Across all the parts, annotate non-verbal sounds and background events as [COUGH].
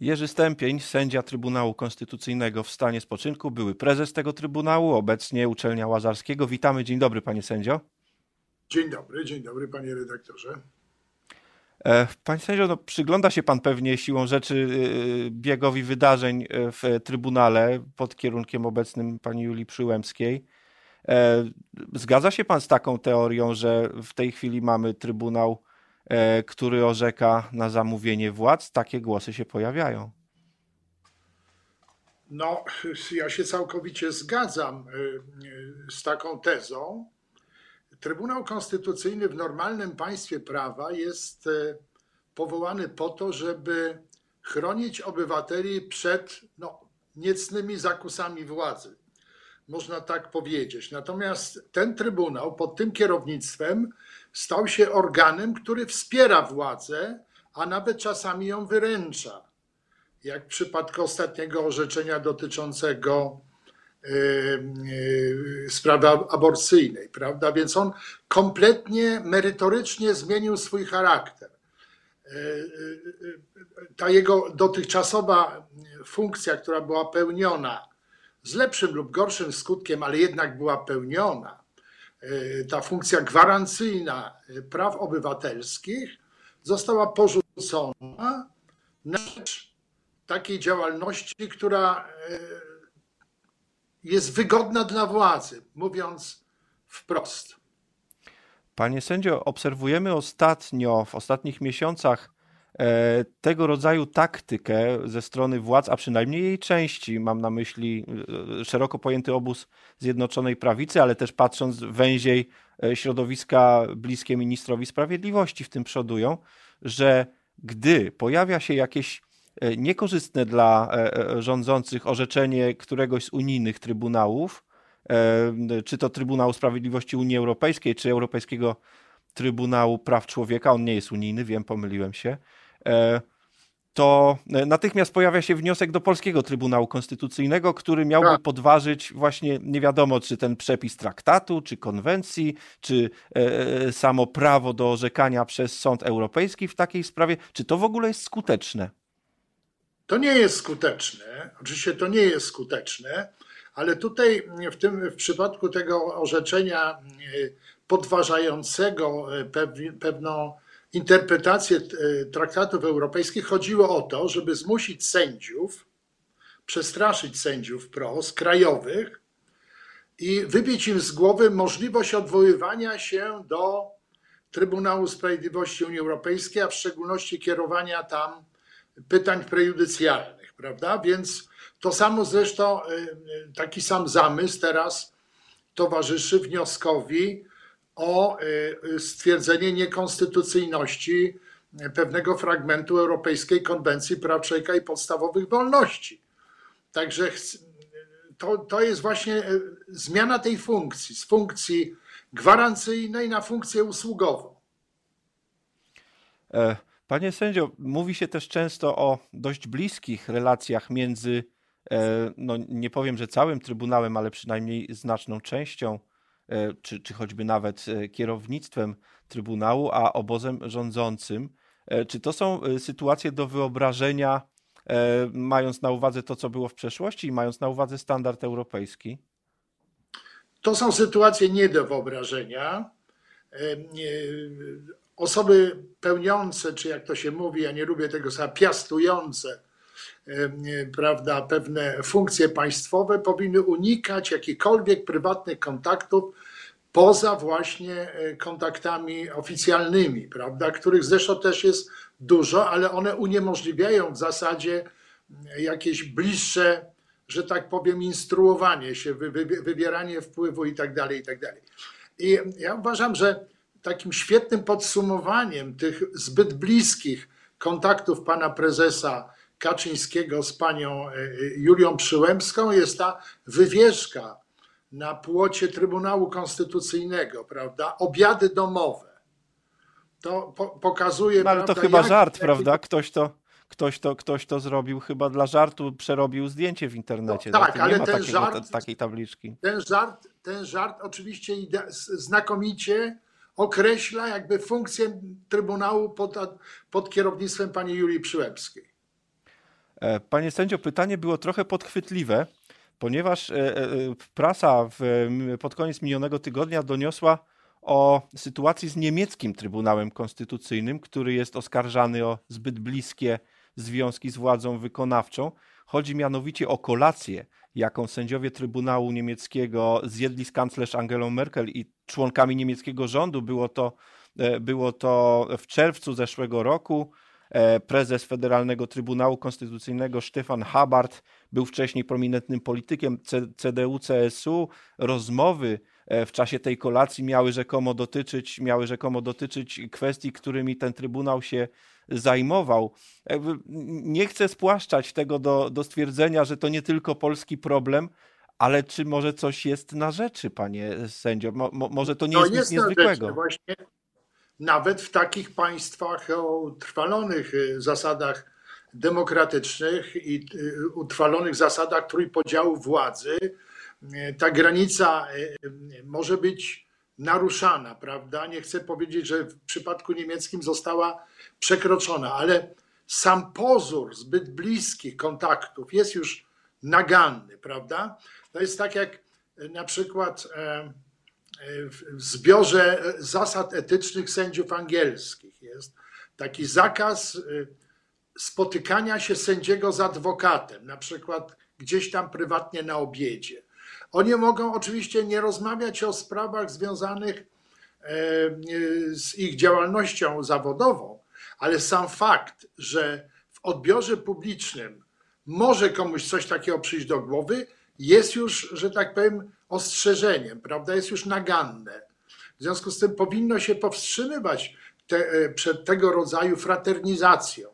Jerzy Stępień, sędzia Trybunału Konstytucyjnego w stanie spoczynku, były prezes tego Trybunału, obecnie uczelnia Łazarskiego. Witamy, dzień dobry panie sędzio. Dzień dobry, dzień dobry panie redaktorze. E, panie sędzio, no, przygląda się pan pewnie siłą rzeczy e, biegowi wydarzeń e, w Trybunale pod kierunkiem obecnym pani Julii Przyłębskiej. Zgadza się pan z taką teorią, że w tej chwili mamy Trybunał który orzeka na zamówienie władz, takie głosy się pojawiają. No, ja się całkowicie zgadzam e, z taką tezą. Trybunał Konstytucyjny w normalnym państwie prawa jest e, powołany po to, żeby chronić obywateli przed no, niecnymi zakusami władzy. Można tak powiedzieć. Natomiast ten trybunał pod tym kierownictwem stał się organem, który wspiera władzę, a nawet czasami ją wyręcza. Jak w przypadku ostatniego orzeczenia dotyczącego yy, sprawy aborcyjnej, prawda? Więc on kompletnie merytorycznie zmienił swój charakter. Yy, ta jego dotychczasowa funkcja, która była pełniona z lepszym lub gorszym skutkiem, ale jednak była pełniona, E, ta funkcja gwarancyjna e, praw obywatelskich została porzucona na rzecz takiej działalności, która e, jest wygodna dla władzy, mówiąc wprost. Panie sędzio, obserwujemy ostatnio, w ostatnich miesiącach tego rodzaju taktykę ze strony władz, a przynajmniej jej części, mam na myśli e, szeroko pojęty obóz Zjednoczonej Prawicy, ale też patrząc węziej e, środowiska bliskie ministrowi sprawiedliwości w tym przodują, że gdy pojawia się jakieś niekorzystne dla rządzących orzeczenie któregoś z unijnych trybunałów, czy to Trybunału Sprawiedliwości Unii Europejskiej, czy Europejskiego Trybunału Praw Człowieka, on nie jest unijny, wiem, pomyliłem się, E, to natychmiast pojawia się wniosek do polskiego Trybunału Konstytucyjnego, który miałby tak. podważyć właśnie nie wiadomo, czy ten przepis traktatu, czy konwencji, czy e, e, samo prawo do orzekania przez Sąd Europejski w takiej sprawie. Czy to w ogóle jest skuteczne? To nie jest skuteczne. Oczywiście to nie jest skuteczne, ale tutaj w tym w przypadku tego orzeczenia podważającego pewną interpretację e, traktatów europejskich chodziło o to, żeby zmusić sędziów, przestraszyć sędziów PROS krajowych i wybić im z głowy możliwość odwoływania się do Trybunału Sprawiedliwości Unii Europejskiej, a w szczególności kierowania tam pytań prejudycjalnych, prawda? Więc to samo zresztą, e, e, taki sam zamysł teraz towarzyszy wnioskowi o y, stwierdzenie niekonstytucyjności pewnego fragmentu Europejskiej Konwencji Praw Człowieka i Podstawowych Wolności. Także to, to jest właśnie y, zmiana tej funkcji, z funkcji gwarancyjnej na funkcję usługową. E, panie sędzio, mówi się też często o dość bliskich relacjach między, e, no nie powiem, że całym Trybunałem, ale przynajmniej znaczną częścią czy, czy choćby nawet e, kierownictwem Trybunału, a obozem rządzącym. E, czy to są sytuacje do wyobrażenia, mając na uwadze to, co było w przeszłości i mając na uwadze standard europejski? To są sytuacje nie do wyobrażenia. Osoby pełniące, czy jak to się mówi, ja nie lubię tego słowa, piastujące prawda, pewne funkcje państwowe powinny unikać jakichkolwiek prywatnych kontaktów poza właśnie e, kontaktami oficjalnymi, prawda, których zresztą też jest dużo, ale one uniemożliwiają w zasadzie jakieś bliższe, że tak powiem, instruowanie się, wybieranie wpływu i tak dalej, i tak dalej. I ja uważam, że takim świetnym podsumowaniem tych zbyt bliskich kontaktów pana prezesa Kaczyńskiego z panią e, e, Julią Przyłębską jest ta wywieszka na płocie Trybunału Konstytucyjnego, prawda? Obiady domowe. To po pokazuje. No, ale prawda, to chyba żart, prawda? Ktoś to, ktoś, to, ktoś to zrobił chyba dla żartu, przerobił zdjęcie w internecie. No, tak, ale ten takiego, żart, takiej tabliczki. Ten żart, ten żart oczywiście znakomicie określa jakby funkcję Trybunału pod, pod kierownictwem pani Julii Przyłębskiej. E, panie sędzio, pytanie było trochę podchwytliwe, ponieważ e, e, prasa w, pod koniec minionego tygodnia doniosła o sytuacji z niemieckim Trybunałem Konstytucyjnym, który jest oskarżany o zbyt bliskie związki z władzą wykonawczą. Chodzi mianowicie o kolację, jaką sędziowie Trybunału Niemieckiego zjedli z kanclerz Angelą Merkel i członkami niemieckiego rządu. Było to, było to w czerwcu zeszłego roku. E, prezes Federalnego Trybunału Konstytucyjnego Stefan Habart był wcześniej prominentnym politykiem CDU-CSU. Rozmowy e, w czasie tej kolacji miały rzekomo dotyczyć, miały rzekomo dotyczyć kwestii, którymi ten Trybunał się zajmował. E, nie chcę spłaszczać tego do, do stwierdzenia, że to nie tylko polski problem, ale czy może coś jest na rzeczy, panie sędzio? Mo, może to nie jest, jest nic niezwykłego. Właśnie nawet w takich państwach o utrwalonych y, zasadach demokratycznych i y, utrwalonych zasadach trójpodziału władzy, y, ta granica może być naruszana, prawda? Nie chcę powiedzieć, że w przypadku niemieckim została przekroczona, ale sam pozór zbyt bliskich kontaktów jest już naganny, prawda? To jest tak jak na przykład w zbiorze zasad etycznych sędziów angielskich jest taki zakaz y, spotykania się sędziego z adwokatem, na przykład gdzieś tam prywatnie na obiedzie. Oni mogą oczywiście nie rozmawiać o sprawach związanych e, y, z ich działalnością zawodową, ale sam fakt, że w odbiorze publicznym może komuś coś takiego przyjść do głowy, jest już, że tak powiem, ostrzeżeniem, prawda? Jest już naganne. W związku z tym powinno się powstrzymywać te, e, przed tego rodzaju fraternizacją.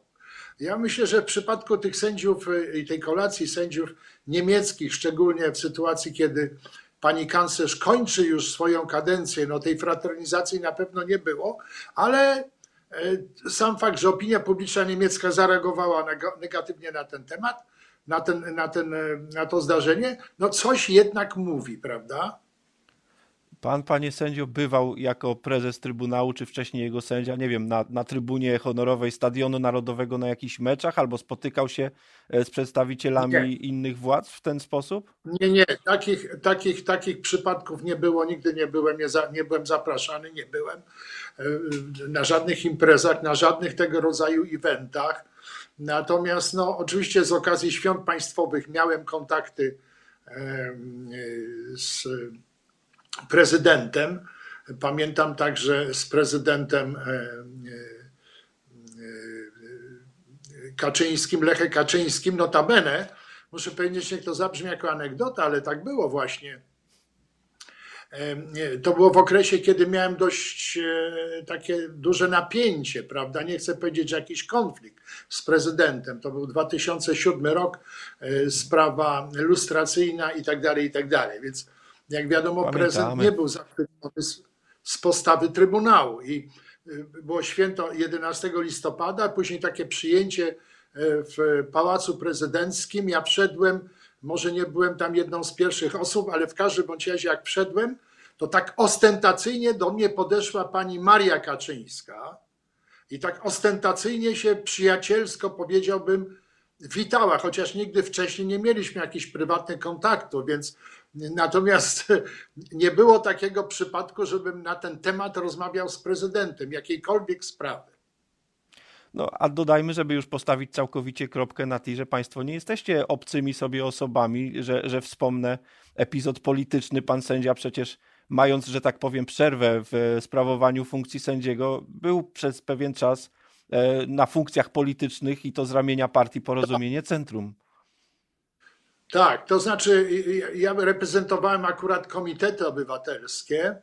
Ja myślę, że w przypadku tych sędziów e, i tej kolacji sędziów niemieckich, szczególnie w sytuacji, kiedy pani kanclerz kończy już swoją kadencję, no tej fraternizacji na pewno nie było, ale e, sam fakt, że opinia publiczna niemiecka zareagowała negatywnie na ten temat, na, ten, na, ten, na to zdarzenie, no coś jednak mówi, prawda? Pan, panie sędzio, bywał jako prezes Trybunału, czy wcześniej jego sędzia, nie wiem, na, na trybunie honorowej Stadionu Narodowego na jakichś meczach, albo spotykał się e, z przedstawicielami nie. innych władz w ten sposób? Nie, nie, takich, takich, takich przypadków nie było, nigdy nie byłem, nie, za, nie byłem zapraszany, nie byłem e, na żadnych imprezach, na żadnych tego rodzaju eventach. Natomiast no, oczywiście z okazji świąt państwowych miałem kontakty z prezydentem. Pamiętam także z prezydentem Kaczyńskim, Lechem Kaczyńskim, notabene, muszę powiedzieć, że to zabrzmi jako anegdota, ale tak było właśnie to było w okresie, kiedy miałem dość e, takie duże napięcie, prawda? Nie chcę powiedzieć, że jakiś konflikt z prezydentem. To był 2007 rok, e, sprawa lustracyjna i tak dalej, i tak dalej. Więc jak wiadomo, Pamiętamy. prezydent nie był zachwycony z, z postawy Trybunału. I e, było święto 11 listopada, później takie przyjęcie w Pałacu Prezydenckim. Ja wszedłem może nie byłem tam jedną z pierwszych osób, ale w każdym bądź razie jak wszedłem, to tak ostentacyjnie do mnie podeszła pani Maria Kaczyńska i tak ostentacyjnie się przyjacielsko powiedziałbym witała, chociaż nigdy wcześniej nie mieliśmy jakichś prywatnych kontaktów, więc natomiast [LAUGHS] nie było takiego przypadku, żebym na ten temat rozmawiał z prezydentem jakiejkolwiek sprawy. No, a dodajmy, żeby już postawić całkowicie kropkę na tej, że Państwo nie jesteście obcymi sobie osobami, że, że wspomnę epizod polityczny. Pan sędzia przecież, mając, że tak powiem, przerwę w sprawowaniu funkcji sędziego, był przez pewien czas e, na funkcjach politycznych i to z ramienia partii Porozumienie Centrum. Tak, to znaczy ja reprezentowałem akurat komitety obywatelskie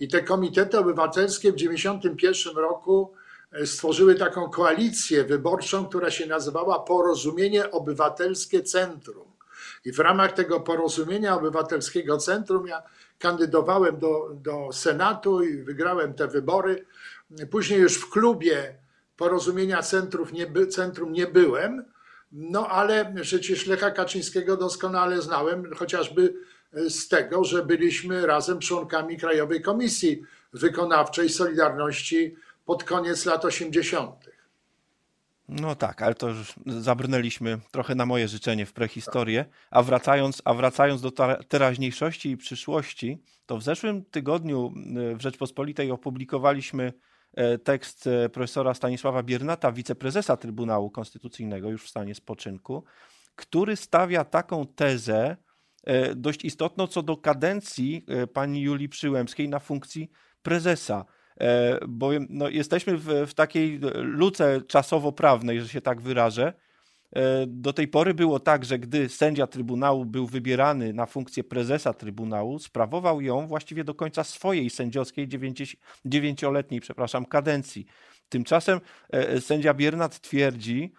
i te komitety obywatelskie w 1991 roku stworzyły taką koalicję wyborczą, która się nazywała Porozumienie Obywatelskie Centrum. I w ramach tego Porozumienia Obywatelskiego Centrum ja kandydowałem do, do Senatu i wygrałem te wybory. Później już w klubie Porozumienia Centrów nie by, Centrum nie byłem, no ale przecież Lecha Kaczyńskiego doskonale znałem, chociażby z tego, że byliśmy razem członkami Krajowej Komisji Wykonawczej Solidarności pod koniec lat 80. No tak, ale to już zabrnęliśmy trochę na moje życzenie w prehistorię. A wracając, a wracając do teraźniejszości i przyszłości, to w zeszłym tygodniu w Rzeczpospolitej opublikowaliśmy e, tekst e, profesora Stanisława Biernata, wiceprezesa Trybunału Konstytucyjnego, już w stanie spoczynku, który stawia taką tezę e, dość istotną co do kadencji pani Julii Przyłębskiej na funkcji prezesa. E, bowiem no, jesteśmy w, w takiej luce czasowo-prawnej, że się tak wyrażę. E, do tej pory było tak, że gdy sędzia Trybunału był wybierany na funkcję prezesa Trybunału, sprawował ją właściwie do końca swojej sędziowskiej dziewięcioletniej przepraszam, kadencji. Tymczasem e, sędzia Biernat twierdzi,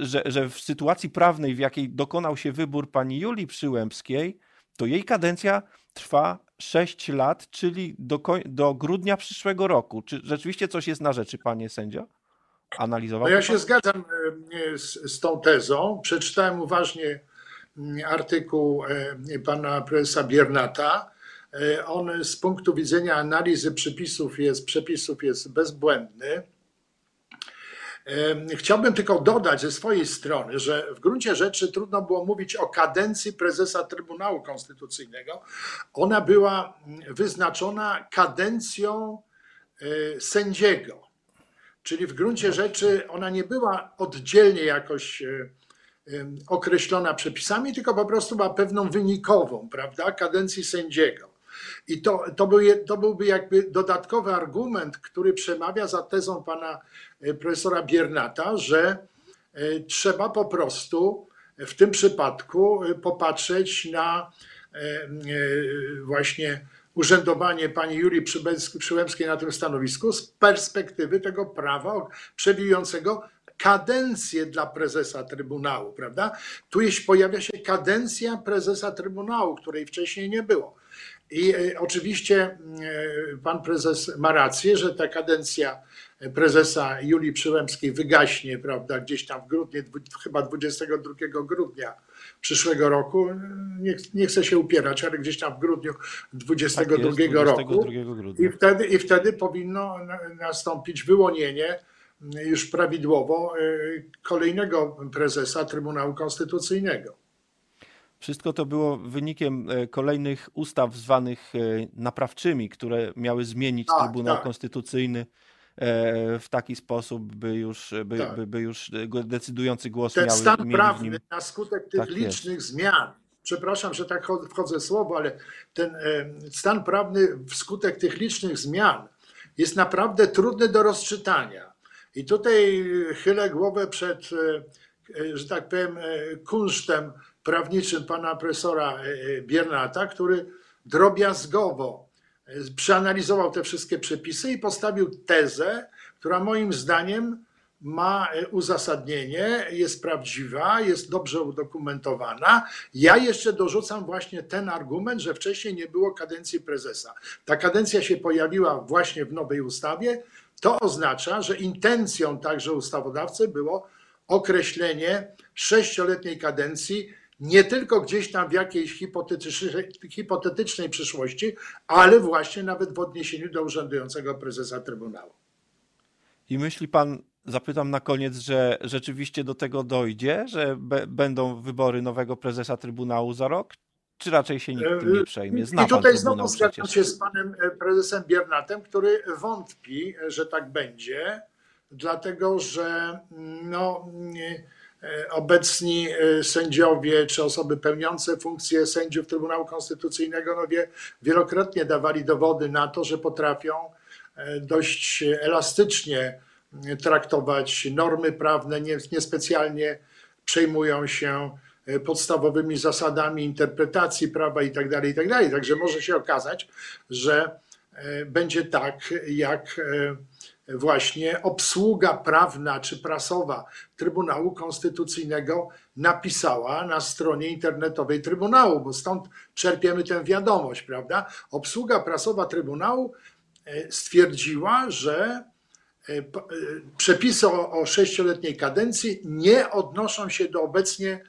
że, że w sytuacji prawnej, w jakiej dokonał się wybór pani Julii Przyłębskiej, to jej kadencja trwa 6 lat, czyli do, do grudnia przyszłego roku. Czy rzeczywiście coś jest na rzeczy, panie sędzio? Analizował? No ja się zgadzam e, z, z tą tezą. Przeczytałem uważnie mm, artykuł e, pana profesora Biernata. E, on z punktu widzenia analizy przepisów jest, przepisów jest bezbłędny. Chciałbym tylko dodać ze swojej strony, że w gruncie rzeczy trudno było mówić o kadencji prezesa Trybunału Konstytucyjnego. Ona była wyznaczona kadencją e, sędziego. Czyli w gruncie rzeczy ona nie była oddzielnie jakoś e, określona przepisami, tylko po prostu była pewną wynikową, prawda, kadencji sędziego. I to, to, był, to byłby jakby dodatkowy argument, który przemawia za tezą pana e, profesora Biernata, że e, trzeba po prostu w tym przypadku e, popatrzeć na właśnie urzędowanie pani Julii Przyłębskiej na tym stanowisku z perspektywy tego prawa przewidującego kadencję dla prezesa Trybunału, prawda? Tu jeśli pojawia się kadencja prezesa Trybunału, której wcześniej nie było. I e, oczywiście e, pan prezes ma rację, że ta kadencja prezesa Julii Przyłębskiej wygaśnie, prawda, gdzieś tam w grudniu, chyba 22 grudnia przyszłego roku. Nie, nie chcę się upierać, ale gdzieś tam w grudniu 22 tak jest, 22 roku. I wtedy, I wtedy powinno nastąpić wyłonienie już prawidłowo e, kolejnego prezesa Trybunału Konstytucyjnego. Wszystko to było wynikiem e, kolejnych ustaw zwanych e, naprawczymi, które miały zmienić tak, Trybunał tak. Konstytucyjny e, w taki sposób, by już, by, tak. by, by już decydujący głos Ten miały, stan prawny na skutek tych tak licznych jest. zmian, przepraszam, że tak wchodzę słowo, ale ten stan prawny wskutek tych licznych zmian jest naprawdę trudny do rozczytania. I tutaj chylę głowę przed, że tak powiem, kunsztem prawniczym pana profesora e, e, Biernata, który drobiazgowo e, przeanalizował te wszystkie przepisy i postawił tezę, która moim zdaniem ma uzasadnienie, jest prawdziwa, jest dobrze udokumentowana. Ja jeszcze dorzucam właśnie ten argument, że wcześniej nie było kadencji prezesa. Ta kadencja się pojawiła właśnie w nowej ustawie. To oznacza, że intencją także ustawodawcy było określenie sześcioletniej kadencji nie tylko gdzieś tam w jakiejś hipotetycznej, przyszłości, ale właśnie nawet w odniesieniu do urzędującego prezesa Trybunału. I myśli pan, zapytam na koniec, że rzeczywiście do tego dojdzie, że będą wybory nowego prezesa Trybunału za rok? Czy raczej się nikt tym nie przejmie? Zna I tutaj znowu zgadzam się z panem e, prezesem Biernatem, który wątpi, że tak będzie, dlatego że no. Nie, E, obecni e, sędziowie czy osoby pełniące funkcje sędziów Trybunału Konstytucyjnego no wie, wielokrotnie dawali dowody na to, że potrafią e, dość elastycznie traktować normy prawne, nie, niespecjalnie przejmują się podstawowymi zasadami interpretacji prawa itd., tak itd. Tak Także może się okazać, że będzie tak, jak właśnie obsługa prawna czy prasowa Trybunału Konstytucyjnego napisała na stronie internetowej Trybunału, bo stąd czerpiemy tę wiadomość, prawda? Obsługa prasowa Trybunału e, stwierdziła, że e, e, przepisy o sześcioletniej kadencji nie odnoszą się do obecnie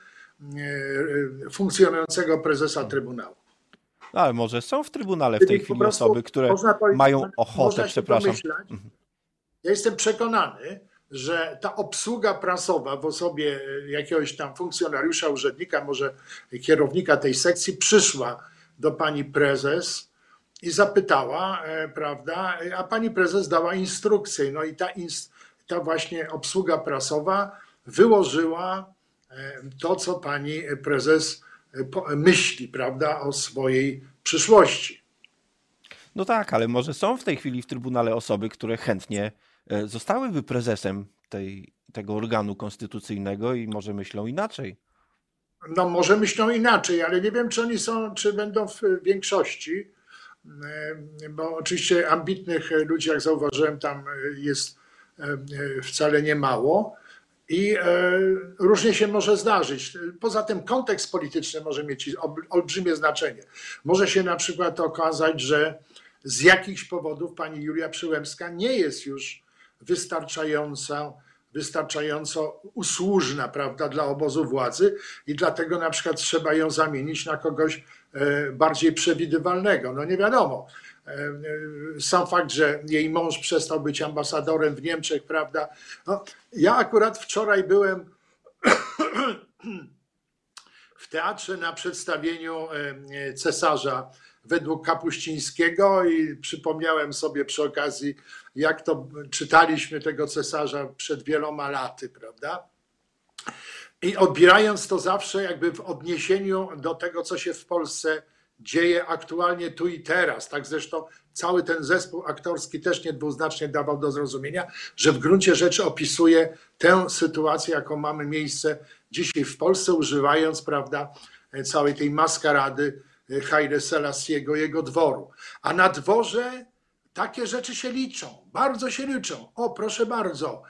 funkcjonującego prezesa Trybunału. No, ale może są w Trybunale w tej chwili osoby, które mają ochotę, przepraszam. Ja jestem przekonany, że ta obsługa prasowa w osobie jakiegoś tam funkcjonariusza, urzędnika, może kierownika tej sekcji, przyszła do pani prezes i zapytała, e, prawda, a pani prezes dała instrukcję. No i ta, ta właśnie obsługa prasowa wyłożyła e, to, co pani prezes e, myśli, prawda, o swojej przyszłości. No tak, ale może są w tej chwili w Trybunale osoby, które chętnie zostałyby prezesem tej, tego organu konstytucyjnego i może myślą inaczej. No może myślą inaczej, ale nie wiem, czy oni są, czy będą w większości E, bo oczywiście ambitnych ludzi, jak zauważyłem, tam jest e, wcale nie mało i e, różnie się może zdarzyć. Poza tym kontekst polityczny może mieć olbrzymie znaczenie. Może się na przykład okazać, że z jakichś powodów pani Julia Przyłębska nie jest już wystarczająca wystarczająco usłużna prawda, dla obozu władzy i dlatego na przykład trzeba ją zamienić na kogoś e, bardziej przewidywalnego. No nie wiadomo. E, e, sam fakt, że jej mąż przestał być ambasadorem w Niemczech, prawda? No, ja akurat wczoraj byłem w teatrze na przedstawieniu cesarza według Kapuścińskiego i przypomniałem sobie przy okazji, jak to czytaliśmy tego cesarza przed wieloma laty, prawda? I odbierając to zawsze jakby w odniesieniu do tego, co się w Polsce dzieje aktualnie tu i teraz. Tak zresztą cały ten zespół aktorski też niedwuznacznie dawał do zrozumienia, że w gruncie rzeczy opisuje tę sytuację, jaką mamy miejsce dzisiaj w Polsce, używając, prawda, całej tej maskarady Haile Selassiego, jego dworu. A na dworze takie rzeczy się liczą, bardzo się liczą. O, proszę bardzo,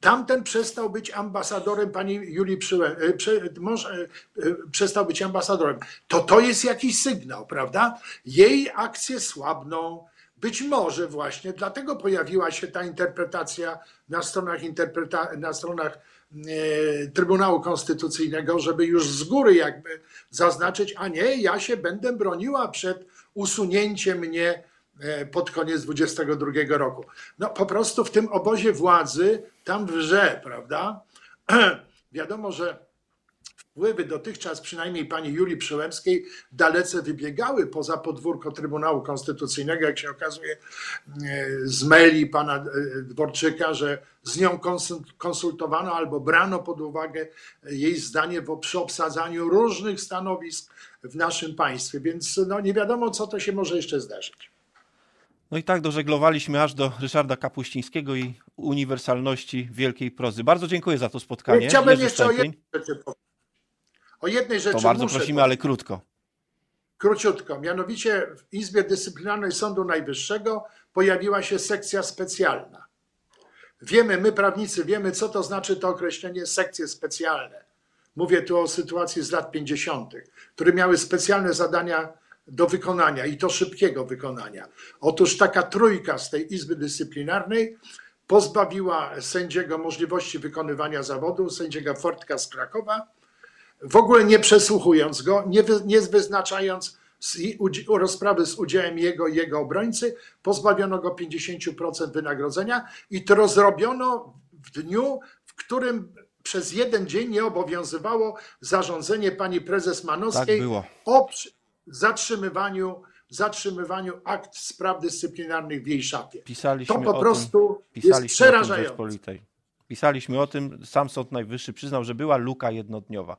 Tamten przestał być ambasadorem pani Julii Przyłę, e, prze, mąż, e, e, przestał być ambasadorem. To to jest jakiś sygnał, prawda? Jej akcje słabną. Być może właśnie dlatego pojawiła się ta interpretacja na stronach, interpreta- na stronach Trybunału Konstytucyjnego, żeby już z góry jakby zaznaczyć, a nie, ja się będę broniła przed usunięciem mnie pod koniec 22 roku. No po prostu w tym obozie władzy tam wrze, prawda? [CLEARS THROAT] Wiadomo, że wpływy dotychczas przynajmniej pani Julii Przyłębskiej dalece wybiegały poza podwórko Trybunału Konstytucyjnego, jak się okazuje e, z maili pana e, Dworczyka, że z nią konsultowano albo brano pod uwagę jej zdanie przy obsadzaniu różnych stanowisk w naszym państwie, więc no nie wiadomo, co to się może jeszcze zdarzyć. No i tak dożeglowaliśmy aż do Ryszarda Kapuścińskiego i uniwersalności wielkiej prozy. Bardzo dziękuję za to spotkanie. Chciałbym jeszcze o jednej rzeczy powiedzieć. O jednej rzeczy. To bardzo prosimy, ale krótko. Króciutko. Mianowicie w Izbie Dyscyplinarnej Sądu Najwyższego pojawiła się sekcja specjalna. Wiemy, my prawnicy wiemy, co to znaczy to określenie sekcje specjalne. Mówię tu o sytuacji z lat 50., które miały specjalne zadania do wykonania i to szybkiego wykonania. Otóż taka trójka z tej Izby Dyscyplinarnej pozbawiła sędziego możliwości wykonywania zawodu, sędziego Fortka z Krakowa, w ogóle nie przesłuchując go, nie, wy, nie wyznaczając rozprawy z udziałem jego i jego obrońcy, pozbawiono go 50% wynagrodzenia i to zrobiono w dniu, w którym przez jeden dzień nie obowiązywało zarządzenie pani prezes Manowskiej tak o zatrzymywaniu, zatrzymywaniu akt spraw dyscyplinarnych w jej szafie. Pisaliśmy to po prostu tym, jest przerażające. Pisaliśmy o tym, sam Sąd Najwyższy przyznał, że była luka jednodniowa.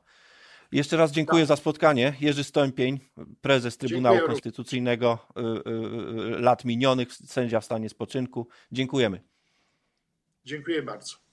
Jeszcze raz dziękuję tak. za spotkanie. Jerzy Stąpień, prezes Trybunału dziękuję Konstytucyjnego y, y, y, lat minionych, sędzia w stanie spoczynku. Dziękujemy. Dziękuję bardzo.